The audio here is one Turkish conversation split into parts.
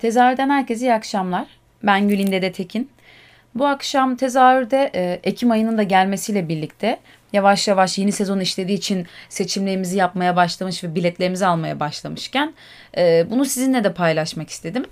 Tezahürden herkese iyi akşamlar. Ben Gülinde de Tekin. Bu akşam tezahürde e, Ekim ayının da gelmesiyle birlikte yavaş yavaş yeni sezon işlediği için seçimlerimizi yapmaya başlamış ve biletlerimizi almaya başlamışken e, bunu sizinle de paylaşmak istedim.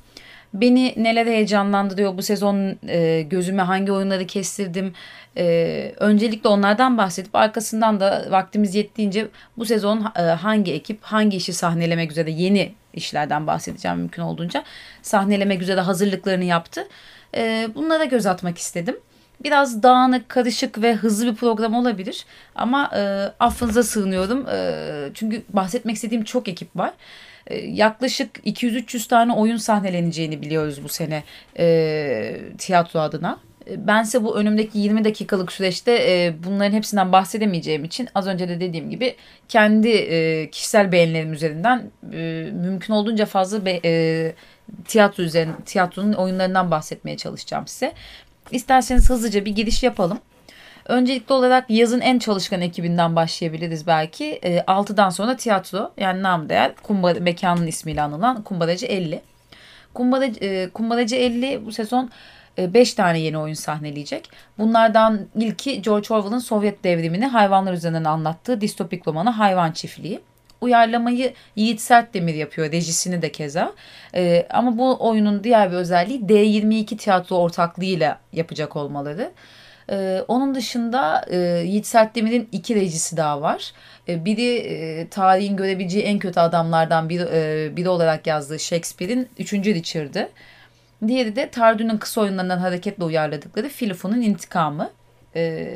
Beni neler heyecanlandırıyor bu sezon e, gözüme hangi oyunları kestirdim. E, öncelikle onlardan bahsedip arkasından da vaktimiz yettiğince bu sezon e, hangi ekip hangi işi sahnelemek üzere yeni işlerden bahsedeceğim mümkün olduğunca. Sahnelemek üzere hazırlıklarını yaptı. E, bunlara göz atmak istedim. Biraz dağınık, karışık ve hızlı bir program olabilir. Ama e, affınıza sığınıyorum. E, çünkü bahsetmek istediğim çok ekip var. E, yaklaşık 200-300 tane oyun sahneleneceğini biliyoruz bu sene e, tiyatro adına. Bense bu önümdeki 20 dakikalık süreçte e, bunların hepsinden bahsedemeyeceğim için az önce de dediğim gibi kendi e, kişisel beğenilerim üzerinden e, mümkün olduğunca fazla be, e, tiyatro üzerine tiyatronun oyunlarından bahsetmeye çalışacağım size. İsterseniz hızlıca bir giriş yapalım. Öncelikli olarak yazın en çalışkan ekibinden başlayabiliriz belki. E, 6'dan sonra tiyatro yani nam değer Kumbara, mekanın ismiyle anılan Kumbaracı 50. Kumbaracı, e, Kumbaracı 50 bu sezon 5 tane yeni oyun sahneleyecek. Bunlardan ilki George Orwell'ın Sovyet devrimini hayvanlar üzerinden anlattığı distopik romanı Hayvan Çiftliği. Uyarlamayı Yiğit Sertdemir yapıyor, rejisini de keza. Ee, ama bu oyunun diğer bir özelliği D22 tiyatro ortaklığıyla yapacak olmaları. Ee, onun dışında e, Yiğit Sertdemir'in iki rejisi daha var. Ee, biri e, tarihin görebileceği en kötü adamlardan biri, e, biri olarak yazdığı Shakespeare'in 3. Richard'ı. Diğeri de Tardu'nun kısa oyunlarından hareketle uyarladıkları Filifon'un intikamı. E,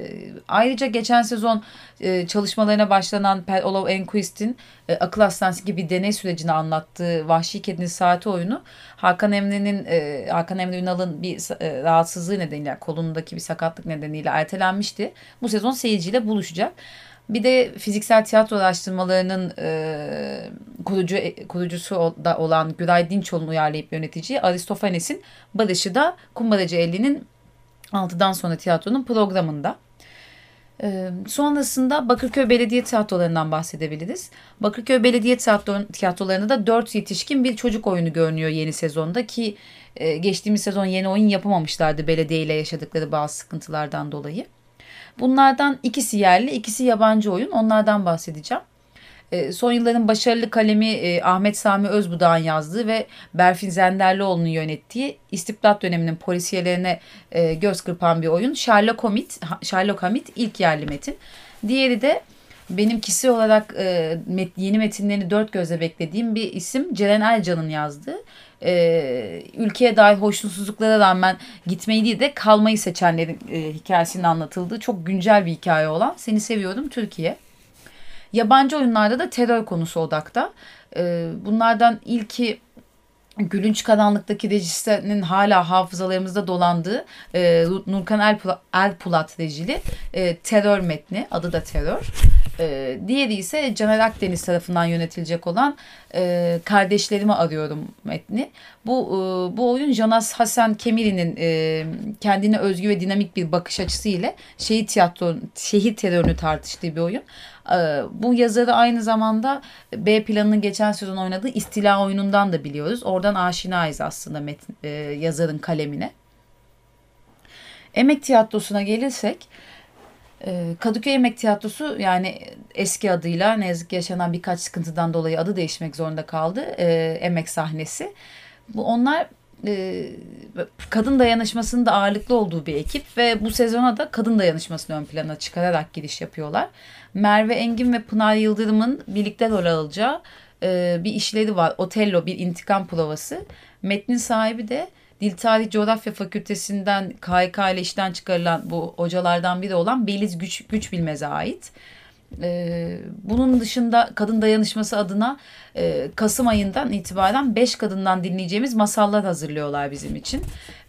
ayrıca geçen sezon e, çalışmalarına başlanan Pel Olav Enquist'in e, akıl hastanesi gibi deney sürecini anlattığı Vahşi Kedinin Saati oyunu Hakan Emre'nin e, Hakan Emre Ünal'ın bir e, rahatsızlığı nedeniyle kolundaki bir sakatlık nedeniyle ertelenmişti. Bu sezon seyirciyle buluşacak. Bir de fiziksel tiyatro araştırmalarının e, kurucu kurucusu da olan Güray Dinçoğlu'nun uyarlayıp yöneticiyi Aristofanes'in Barış'ı da Kumbaracı 50'nin 6'dan sonra tiyatronun programında. Ee, sonrasında Bakırköy Belediye Tiyatrolarından bahsedebiliriz. Bakırköy Belediye Tiyatro, Tiyatrolarında da 4 yetişkin bir çocuk oyunu görünüyor yeni sezonda ki e, geçtiğimiz sezon yeni oyun yapamamışlardı belediye yaşadıkları bazı sıkıntılardan dolayı. Bunlardan ikisi yerli, ikisi yabancı oyun. Onlardan bahsedeceğim. E, son yılların başarılı kalemi e, Ahmet Sami Özbudağ'ın yazdığı ve Berfin Zenderlioğlu'nun yönettiği istibdat döneminin polisiyelerine e, göz kırpan bir oyun. Sherlock Holmes, Sherlock Holmes ilk yerli metin. Diğeri de benim kişi olarak e, yeni metinlerini dört gözle beklediğim bir isim Ceren Ercan'ın yazdığı. E, ülkeye dair hoşnutsuzluklara rağmen gitmeyi değil de kalmayı seçenlerin e, hikayesinin anlatıldığı çok güncel bir hikaye olan Seni Seviyorum Türkiye. Yabancı oyunlarda da terör konusu odakta. E, bunlardan ilki Gülünç Karanlık'taki rejisinin hala hafızalarımızda dolandığı e, Nurkan Erpulat, Erpulat rejili e, terör metni. Adı da terör. E, diğeri ise Caner Akdeniz tarafından yönetilecek olan e, Kardeşlerimi Arıyorum metni. Bu e, bu oyun Jonas Hasan Kemiri'nin e, kendine özgü ve dinamik bir bakış açısı ile şehir tiyatro, şehir terörünü tartıştığı bir oyun. Ee, bu yazarı aynı zamanda B planının geçen sezon oynadığı İstila oyunundan da biliyoruz. Oradan aşinayız aslında metin, e, yazarın kalemine. Emek tiyatrosuna gelirsek Kadıköy Emek Tiyatrosu yani eski adıyla ne yazık ki yaşanan birkaç sıkıntıdan dolayı adı değişmek zorunda kaldı. E, emek sahnesi. Bu onlar e, kadın dayanışmasının da ağırlıklı olduğu bir ekip ve bu sezona da kadın dayanışmasını ön plana çıkararak giriş yapıyorlar. Merve Engin ve Pınar Yıldırım'ın birlikte rol alacağı e, bir işleri var. Otello bir intikam provası. Metnin sahibi de Dil Tarih Coğrafya Fakültesinden KYK ile işten çıkarılan bu hocalardan biri olan Beliz Güç, Güç Bilmez'e ait. Ee, bunun dışında kadın dayanışması adına e, Kasım ayından itibaren 5 kadından dinleyeceğimiz masallar hazırlıyorlar bizim için.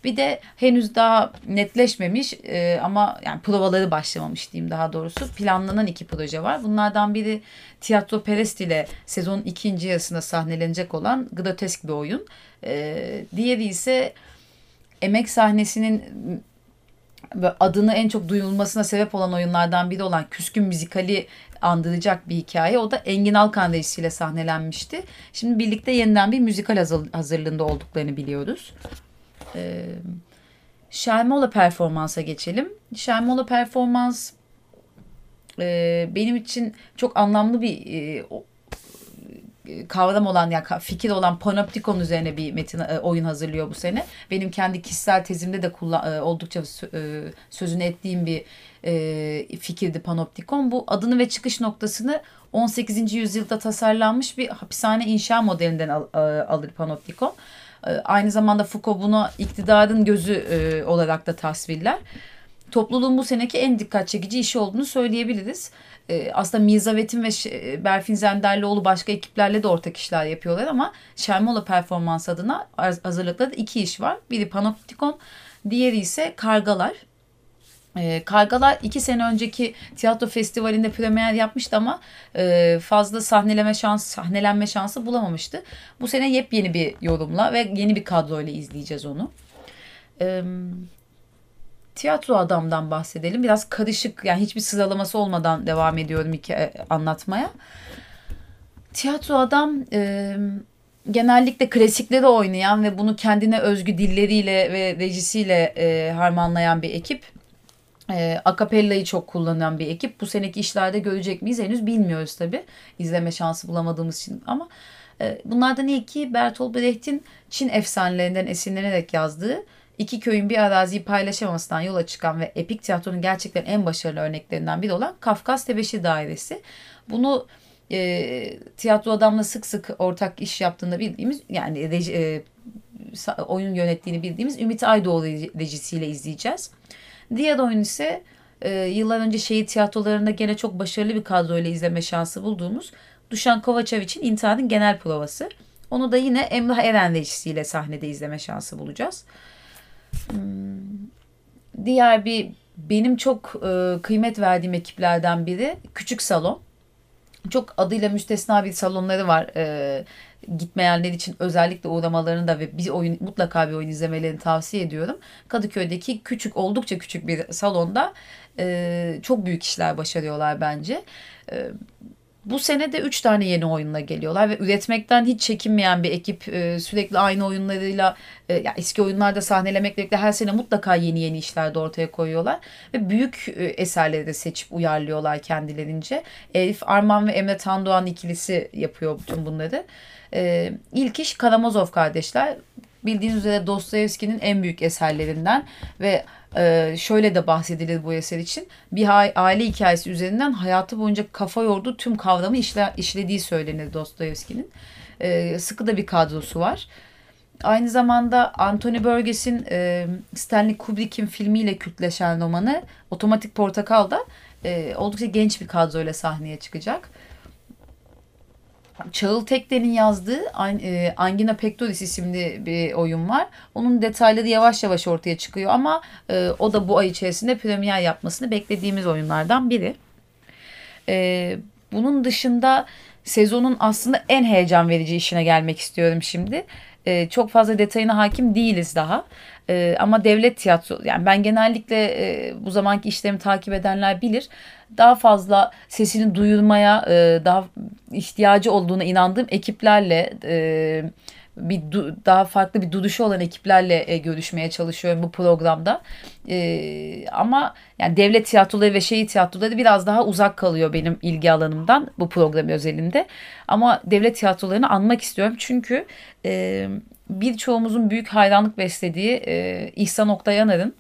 Bir de henüz daha netleşmemiş e, ama yani provaları başlamamış diyeyim daha doğrusu planlanan iki proje var. Bunlardan biri Tiyatro Perest ile sezonun ikinci yarısında sahnelenecek olan grotesk bir oyun. E, diğeri ise emek sahnesinin adını en çok duyulmasına sebep olan oyunlardan biri olan Küskün Müzikali andıracak bir hikaye. O da Engin Alkan rejisiyle sahnelenmişti. Şimdi birlikte yeniden bir müzikal hazırlığında olduklarını biliyoruz. Ee, Şermola performansa geçelim. Şermola performans e, benim için çok anlamlı bir e, kavram olan ya yani fikir olan panoptikon üzerine bir metin e, oyun hazırlıyor bu sene. Benim kendi kişisel tezimde de kullan, e, oldukça e, sözünü ettiğim bir fikirdi panoptikon. Bu adını ve çıkış noktasını 18. yüzyılda tasarlanmış bir hapishane inşa modelinden al, alır panoptikon. Aynı zamanda Foucault bunu iktidarın gözü olarak da tasvirler. Topluluğun bu seneki en dikkat çekici işi olduğunu söyleyebiliriz e, aslında Mizavet'in ve Berfin Zenderlioğlu başka ekiplerle de ortak işler yapıyorlar ama Şermola performans adına hazırlıklarda iki iş var. Biri Panoptikon, diğeri ise Kargalar. E, Kargalar iki sene önceki tiyatro festivalinde premier yapmıştı ama e, fazla sahneleme şansı, sahnelenme şansı bulamamıştı. Bu sene yepyeni bir yorumla ve yeni bir kadroyla izleyeceğiz onu. Tiyatro adamdan bahsedelim. Biraz karışık yani hiçbir sıralaması olmadan devam ediyorum hikaye anlatmaya. Tiyatro adam e, genellikle klasikleri oynayan ve bunu kendine özgü dilleriyle ve rejisiyle e, harmanlayan bir ekip. E, Akapella'yı çok kullanan bir ekip. Bu seneki işlerde görecek miyiz henüz bilmiyoruz tabi. İzleme şansı bulamadığımız için ama e, bunlardan ilki Bertolt Brecht'in Çin efsanelerinden esinlenerek yazdığı iki köyün bir araziyi paylaşamamasından yola çıkan ve epik tiyatronun gerçekten en başarılı örneklerinden biri olan Kafkas Tebeşir Dairesi. Bunu e, tiyatro adamla sık sık ortak iş yaptığında bildiğimiz yani reji, e, oyun yönettiğini bildiğimiz Ümit Aydoğdu rejisiyle izleyeceğiz. Diğer oyun ise e, yıllar önce şehir tiyatrolarında gene çok başarılı bir kadroyla izleme şansı bulduğumuz Duşan Kovaçeviç'in İntihar'ın genel provası. Onu da yine Emrah Eren rejisiyle sahnede izleme şansı bulacağız. Hmm. Diğer bir benim çok e, kıymet verdiğim ekiplerden biri Küçük Salon. Çok adıyla müstesna bir salonları var. E, gitmeyenler için özellikle uğramalarını da ve bir oyun mutlaka bir oyun izlemelerini tavsiye ediyorum. Kadıköy'deki küçük oldukça küçük bir salonda e, çok büyük işler başarıyorlar bence. E, bu sene de 3 tane yeni oyunla geliyorlar ve üretmekten hiç çekinmeyen bir ekip e, sürekli aynı oyunlarıyla e, ya eski oyunlarda sahnelemekle birlikte her sene mutlaka yeni yeni işler de ortaya koyuyorlar ve büyük e, eserleri de seçip uyarlıyorlar kendilerince. Elif Arman ve Emre Tandoğan ikilisi yapıyor bütün bunları. E, ilk iş Karamazov kardeşler. Bildiğiniz üzere Dostoyevski'nin en büyük eserlerinden ve ee, şöyle de bahsedilir bu eser için. Bir aile hikayesi üzerinden hayatı boyunca kafa yorduğu tüm kavramı işle, işlediği söylenir Dostoyevski'nin. Ee, sıkı da bir kadrosu var. Aynı zamanda Anthony Burgess'in e, Stanley Kubrick'in filmiyle kültleşen romanı Otomatik Portakal da e, oldukça genç bir kadroyla sahneye çıkacak. Çağıl Tekden'in yazdığı e, Angina Pectoris isimli bir oyun var. Onun detayları yavaş yavaş ortaya çıkıyor ama e, o da bu ay içerisinde premier yapmasını beklediğimiz oyunlardan biri. E, bunun dışında sezonun aslında en heyecan verici işine gelmek istiyorum şimdi. Çok fazla detayına hakim değiliz daha. E, ama devlet tiyatro yani ben genellikle e, bu zamanki işlerimi takip edenler bilir. Daha fazla sesini duyurmaya e, daha ihtiyacı olduğuna inandığım ekiplerle e, bir daha farklı bir duruşu olan ekiplerle e, görüşmeye çalışıyorum bu programda. E, ama yani devlet tiyatroları ve şehir tiyatroları biraz daha uzak kalıyor benim ilgi alanımdan bu program özelinde. Ama devlet tiyatrolarını anmak istiyorum çünkü e, birçoğumuzun büyük hayranlık beslediği e, İhsan Oktayanar'ın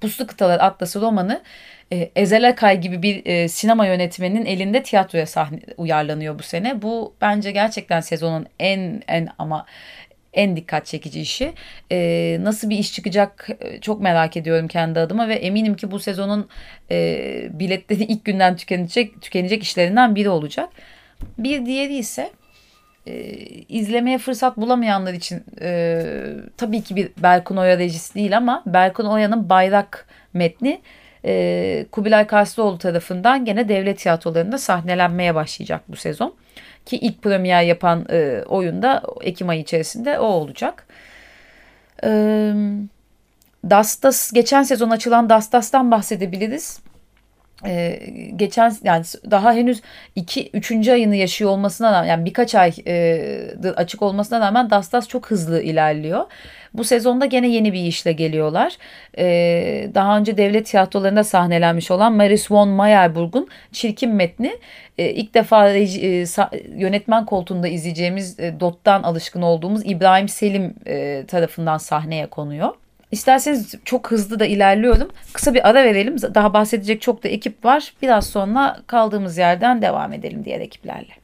Puslu Kıtalar Atlası romanı e, Ezel Akay gibi bir e, sinema yönetmeninin elinde tiyatroya sahne uyarlanıyor bu sene. Bu bence gerçekten sezonun en en ama en dikkat çekici işi. E, nasıl bir iş çıkacak e, çok merak ediyorum kendi adıma ve eminim ki bu sezonun e, biletleri ilk günden tükenecek tükenecek işlerinden biri olacak. Bir diğeri ise e, izlemeye fırsat bulamayanlar için e, tabii ki bir Berkun Oya rejisi değil ama Berkun Oya'nın Bayrak metni e, Kubilay Karslıoğlu tarafından gene devlet tiyatrolarında sahnelenmeye başlayacak bu sezon. Ki ilk premier yapan e, oyunda Ekim ayı içerisinde o olacak. E, Dastas geçen sezon açılan Dastas'tan bahsedebiliriz. Ee, geçen yani daha henüz 2 3. ayını yaşıyor olmasına rağmen yani birkaç ay e, açık olmasına rağmen Dastas çok hızlı ilerliyor. Bu sezonda gene yeni bir işle geliyorlar. Ee, daha önce devlet tiyatrolarında sahnelenmiş olan Maris von Meyerburg'un Çirkin Metni e, ilk defa e, yönetmen koltuğunda izleyeceğimiz e, Dot'tan alışkın olduğumuz İbrahim Selim e, tarafından sahneye konuyor. İsterseniz çok hızlı da ilerliyorum. Kısa bir ara verelim. Daha bahsedecek çok da ekip var. Biraz sonra kaldığımız yerden devam edelim diğer ekiplerle.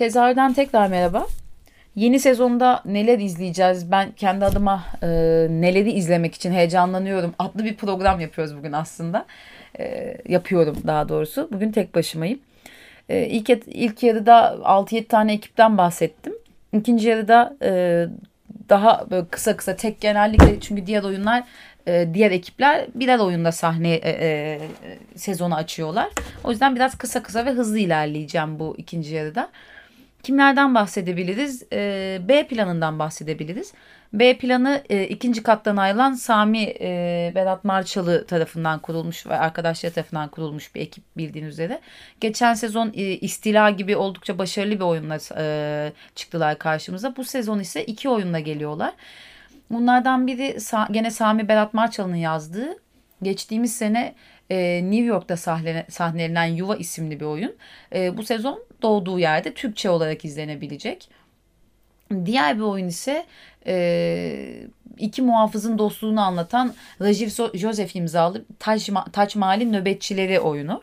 Tezahürden tekrar merhaba. Yeni sezonda neler izleyeceğiz? Ben kendi adıma e, neleri izlemek için heyecanlanıyorum. Adlı bir program yapıyoruz bugün aslında. E, yapıyorum daha doğrusu. Bugün tek başımayım. E, ilk, ilk yarıda 6-7 tane ekipten bahsettim. İkinci yarıda e, daha kısa kısa tek genellikle çünkü diğer oyunlar e, diğer ekipler birer oyunda sahne e, e, sezonu açıyorlar. O yüzden biraz kısa kısa ve hızlı ilerleyeceğim bu ikinci yarıda. Kimlerden bahsedebiliriz? E, B planından bahsedebiliriz. B planı e, ikinci kattan ayrılan Sami e, Berat Marçalı tarafından kurulmuş ve arkadaşları tarafından kurulmuş bir ekip bildiğiniz üzere. Geçen sezon e, İstila gibi oldukça başarılı bir oyunla e, çıktılar karşımıza. Bu sezon ise iki oyunla geliyorlar. Bunlardan biri gene Sami Berat Marçalı'nın yazdığı geçtiğimiz sene e, New York'ta sahne, sahnelenen Yuva isimli bir oyun. E, bu sezon doğduğu yerde Türkçe olarak izlenebilecek. Diğer bir oyun ise e, iki muhafızın dostluğunu anlatan Rajiv Joseph imzalı Taç, Taç Mahal'in Nöbetçileri oyunu.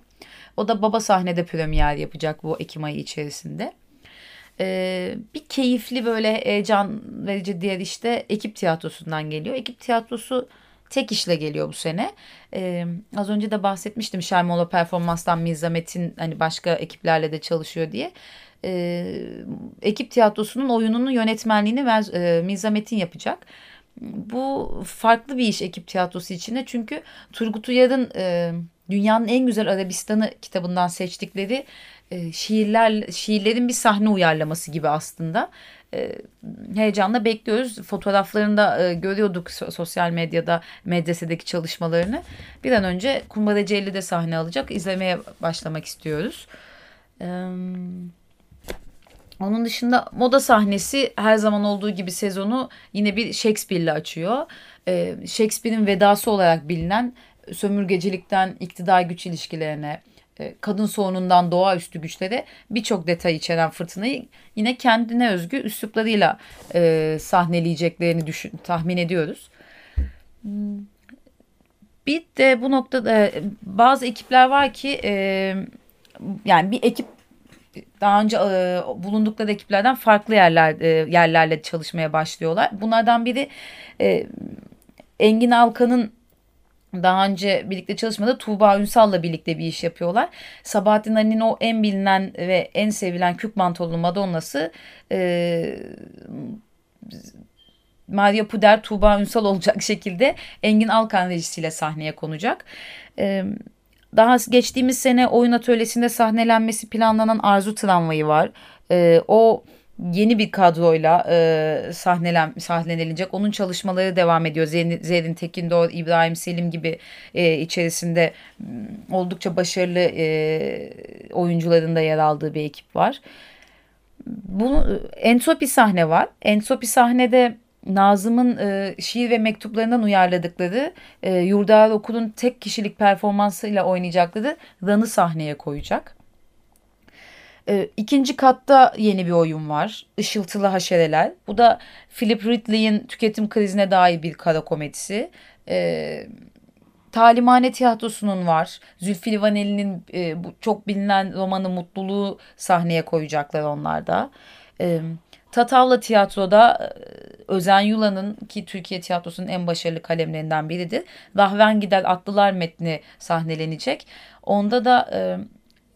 O da baba sahnede premier yapacak bu Ekim ayı içerisinde. Ee, bir keyifli böyle heyecan verici diğer işte ekip tiyatrosundan geliyor. Ekip tiyatrosu tek işle geliyor bu sene. Ee, az önce de bahsetmiştim Şermola Performans'tan Mizamet'in hani başka ekiplerle de çalışıyor diye. Ee, ekip tiyatrosunun oyununu yönetmenliğini e, Mizamet'in yapacak. Bu farklı bir iş ekip tiyatrosu içinde çünkü Turgut Uyar'ın e, Dünyanın En Güzel Arabistan'ı kitabından seçtikleri e, şiirler şiirlerin bir sahne uyarlaması gibi aslında. E, heyecanla bekliyoruz. Fotoğraflarını da e, görüyorduk sosyal medyada medresedeki çalışmalarını. Bir an önce Kumbaracı 50'de sahne alacak. İzlemeye başlamak istiyoruz. Onun dışında moda sahnesi her zaman olduğu gibi sezonu yine bir Shakespeare'le açıyor. Shakespeare'in vedası olarak bilinen sömürgecilikten iktidar güç ilişkilerine, e, kadın sorunundan doğaüstü güçlere birçok detay içeren fırtınayı yine kendine özgü üsluplarıyla e, sahneleyeceklerini düşün, tahmin ediyoruz. Bir de bu noktada e, bazı ekipler var ki e, yani bir ekip daha önce e, bulundukları ekiplerden farklı yerler e, yerlerle çalışmaya başlıyorlar. Bunlardan biri e, Engin Alkan'ın daha önce birlikte çalışmada Tuğba Ünsal'la birlikte bir iş yapıyorlar. Sabahattin Ali'nin o en bilinen ve en sevilen kürk mantolulu Madonna'sı e, Maria Puder, Tuğba Ünsal olacak şekilde Engin Alkan rejisiyle sahneye konacak. E, daha geçtiğimiz sene oyun atölyesinde sahnelenmesi planlanan Arzu Tramvayı var. E, o yeni bir kadroyla e, sahnelen, sahnelenilecek. Onun çalışmaları devam ediyor. Zerrin, Zerrin Tekindor, İbrahim Selim gibi e, içerisinde oldukça başarılı e, oyuncuların da yer aldığı bir ekip var. Bu Entropi sahne var. Entropi sahnede Nazım'ın e, şiir ve mektuplarından uyarladıkları e, Yurdar Okul'un tek kişilik performansıyla oynayacakları Ran'ı sahneye koyacak. E, ikinci katta yeni bir oyun var. Işıltılı Haşereler. Bu da Philip Ridley'in tüketim krizine dair bir kara komedisi. E, Talimhane Tiyatrosu'nun var. Zülfü Livaneli'nin e, bu çok bilinen romanı Mutluluğu sahneye koyacaklar onlar da. E, Tatavla Tiyatro'da e, Özen Yula'nın ki Türkiye tiyatrosunun en başarılı kalemlerinden biridir. Rahven Gider Atlılar metni sahnelenecek. Onda da e,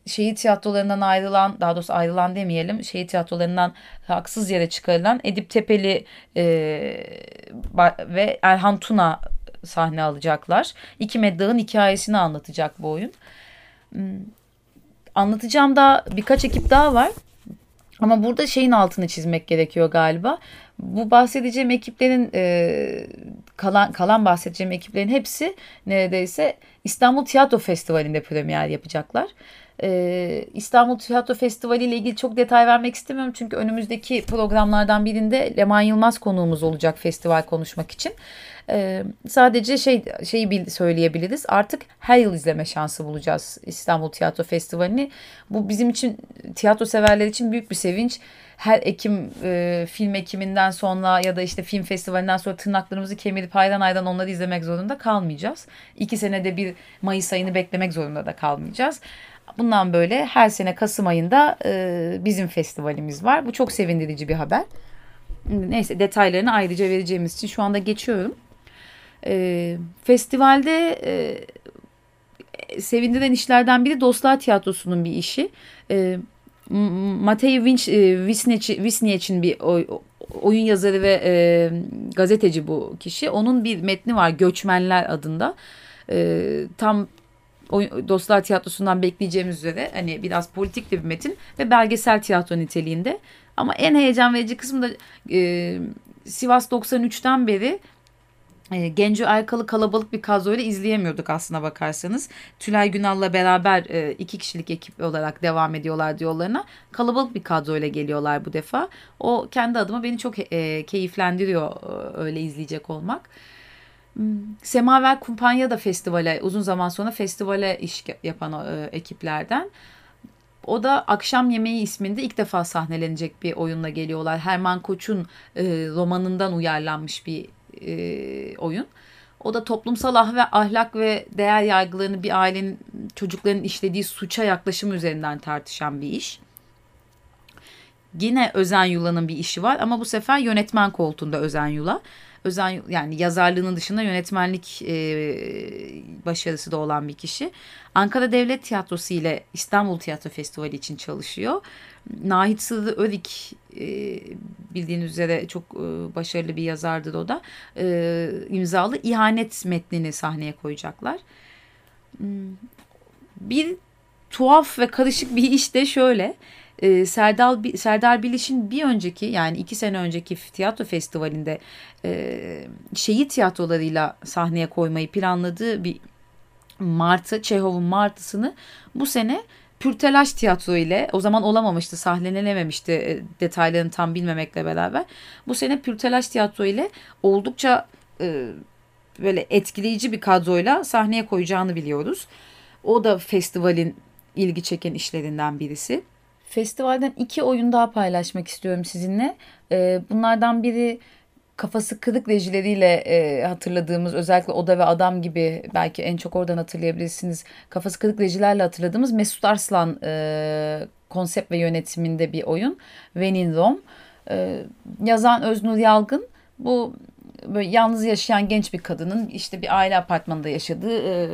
şehir tiyatrolarından ayrılan daha doğrusu ayrılan demeyelim şehir tiyatrolarından haksız yere çıkarılan Edip Tepeli e, ve Erhan Tuna sahne alacaklar. İki meddağın hikayesini anlatacak bu oyun. Hmm, anlatacağım da birkaç ekip daha var. Ama burada şeyin altını çizmek gerekiyor galiba. Bu bahsedeceğim ekiplerin e, kalan kalan bahsedeceğim ekiplerin hepsi neredeyse İstanbul Tiyatro Festivali'nde premier yapacaklar. Ee, İstanbul Tiyatro Festivali ile ilgili çok detay vermek istemiyorum. Çünkü önümüzdeki programlardan birinde Leman Yılmaz konuğumuz olacak festival konuşmak için. Ee, sadece şey şeyi söyleyebiliriz. Artık her yıl izleme şansı bulacağız İstanbul Tiyatro Festivali'ni. Bu bizim için tiyatro severler için büyük bir sevinç. Her Ekim e, film Ekiminden sonra ya da işte film festivalinden sonra tırnaklarımızı kemirip aydan aydan onları izlemek zorunda kalmayacağız. İki senede bir Mayıs ayını beklemek zorunda da kalmayacağız. Bundan böyle her sene Kasım ayında e, bizim festivalimiz var. Bu çok sevindirici bir haber. Neyse detaylarını ayrıca vereceğimiz için şu anda geçiyorum. E, festivalde e, sevindiren işlerden biri Dostlar Tiyatrosu'nun bir işi. E, Matei Wisniewic'in bir oy, oyun yazarı ve e, gazeteci bu kişi. Onun bir metni var Göçmenler adında. E, tam Dostlar Tiyatrosu'ndan bekleyeceğimiz üzere hani biraz politik de bir metin ve belgesel tiyatro niteliğinde. Ama en heyecan verici kısmı da e, Sivas 93'ten beri e, Genco Erkal'ı kalabalık bir kadroyla izleyemiyorduk aslına bakarsanız. Tülay Günal'la beraber e, iki kişilik ekip olarak devam ediyorlar yollarına. Kalabalık bir kadroyla geliyorlar bu defa. O kendi adıma beni çok e, keyiflendiriyor e, öyle izleyecek olmak. Hmm, Semaver Kumpanya da festivale uzun zaman sonra festivale iş yapan e, ekiplerden. O da Akşam Yemeği isminde ilk defa sahnelenecek bir oyunla geliyorlar. Herman Koç'un e, romanından uyarlanmış bir e, oyun. O da toplumsal ah ve ahlak ve değer yargılarını bir ailenin çocukların işlediği suça yaklaşım üzerinden tartışan bir iş. Yine Özen Yula'nın bir işi var ama bu sefer yönetmen koltuğunda Özen Yula. Özen yani yazarlığının dışında yönetmenlik e, başarısı da olan bir kişi. Ankara Devlet Tiyatrosu ile İstanbul Tiyatro Festivali için çalışıyor. Nahit Sırrı Örik e, bildiğiniz üzere çok e, başarılı bir yazardır o da. E, imzalı ihanet metnini sahneye koyacaklar. Hmm, bir tuhaf ve karışık bir iş de şöyle. E, Serdar, Serdar Biliş'in bir önceki yani iki sene önceki tiyatro festivalinde e, şehit tiyatrolarıyla sahneye koymayı planladığı bir Martı, Çehov'un Martı'sını bu sene Pürtelaş tiyatro ile o zaman olamamıştı, sahnelenememişti e, detaylarını tam bilmemekle beraber. Bu sene Pürtelaş tiyatro ile oldukça e, böyle etkileyici bir kadroyla sahneye koyacağını biliyoruz. O da festivalin ilgi çeken işlerinden birisi. Festivalden iki oyun daha paylaşmak istiyorum sizinle. E, bunlardan biri kafası kırık rejileriyle e, hatırladığımız özellikle Oda ve Adam gibi belki en çok oradan hatırlayabilirsiniz. Kafası kırık rejilerle hatırladığımız Mesut Arslan e, konsept ve yönetiminde bir oyun. When in Rome. E, yazan Öznur Yalgın bu böyle yalnız yaşayan genç bir kadının işte bir aile apartmanında yaşadığı e,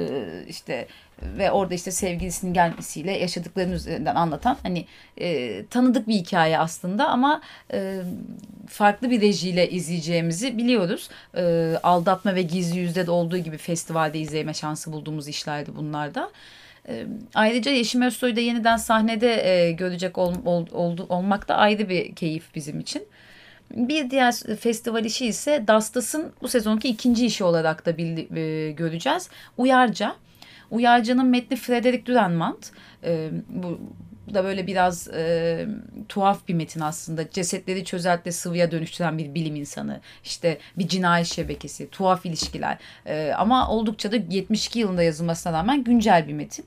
işte ve orada işte sevgilisinin gelmesiyle yaşadıklarını üzerinden anlatan hani e, tanıdık bir hikaye aslında ama e, farklı bir rejiyle izleyeceğimizi biliyoruz. E, aldatma ve gizli yüzde de olduğu gibi festivalde izleme şansı bulduğumuz işlerdi bunlar da. E, ayrıca Yeşim Özsoy'u da yeniden sahnede e, görecek ol, ol, oldu, olmak da ayrı bir keyif bizim için. Bir diğer festival işi ise Dastas'ın bu sezonki ikinci işi olarak da bil, e, göreceğiz. Uyarca. Uyarca'nın metni Frederick Duranmant. E, bu da böyle biraz e, tuhaf bir metin aslında. Cesetleri çözeltle sıvıya dönüştüren bir bilim insanı. İşte bir cinayet şebekesi, tuhaf ilişkiler. E, ama oldukça da 72 yılında yazılmasına rağmen güncel bir metin.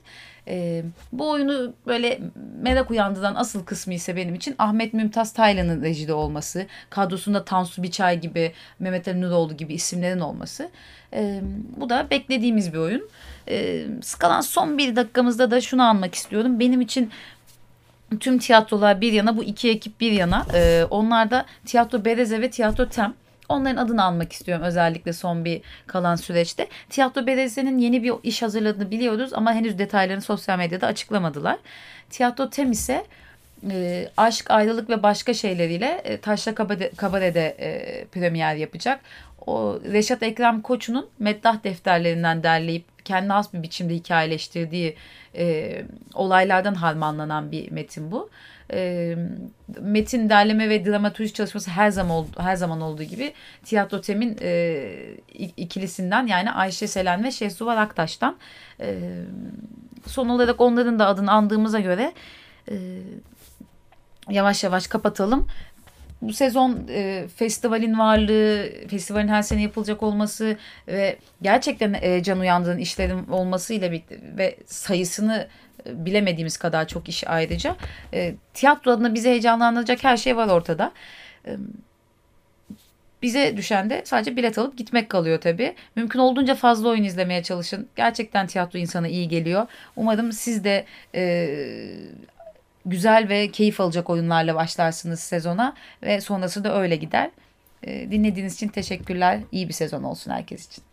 E, bu oyunu böyle merak uyandıran asıl kısmı ise benim için Ahmet Mümtaz Taylan'ın rejide olması. Kadrosunda Tansu Biçay gibi, Mehmet Ali Nuroğlu gibi isimlerin olması. E, bu da beklediğimiz bir oyun. E, skalan son bir dakikamızda da şunu anmak istiyorum. Benim için tüm tiyatrolar bir yana bu iki ekip bir yana. E, onlar da Tiyatro Bereze ve Tiyatro Tem. Onların adını almak istiyorum özellikle son bir kalan süreçte. Tiyatro Bereze'nin yeni bir iş hazırladığını biliyoruz ama henüz detaylarını sosyal medyada açıklamadılar. Tiyatro Tem ise e, aşk, ayrılık ve başka şeyleriyle e, Taşla Kabare, Kabare'de e, premier yapacak. O Reşat Ekrem Koçu'nun meddah defterlerinden derleyip kendi has bir biçimde hikayeleştirdiği e, olaylardan harmanlanan bir metin bu. E, metin derleme ve dramaturji çalışması her zaman her zaman olduğu gibi Tiyatro Tem'in e, ikilisinden yani Ayşe Selen ve Şehsuvar Aktaş'tan. E, son olarak onların da adını andığımıza göre e, yavaş yavaş kapatalım. Bu sezon e, festivalin varlığı, festivalin her sene yapılacak olması ve gerçekten e, can uyandığın işlerin olmasıyla birlikte ve sayısını bilemediğimiz kadar çok iş ayrıca e, tiyatro adına bizi heyecanlandıracak her şey var ortada. E, bize düşen de sadece bilet alıp gitmek kalıyor tabii. Mümkün olduğunca fazla oyun izlemeye çalışın. Gerçekten tiyatro insana iyi geliyor. Umarım siz de e, güzel ve keyif alacak oyunlarla başlarsınız sezona ve sonrası da öyle gider. Dinlediğiniz için teşekkürler. İyi bir sezon olsun herkes için.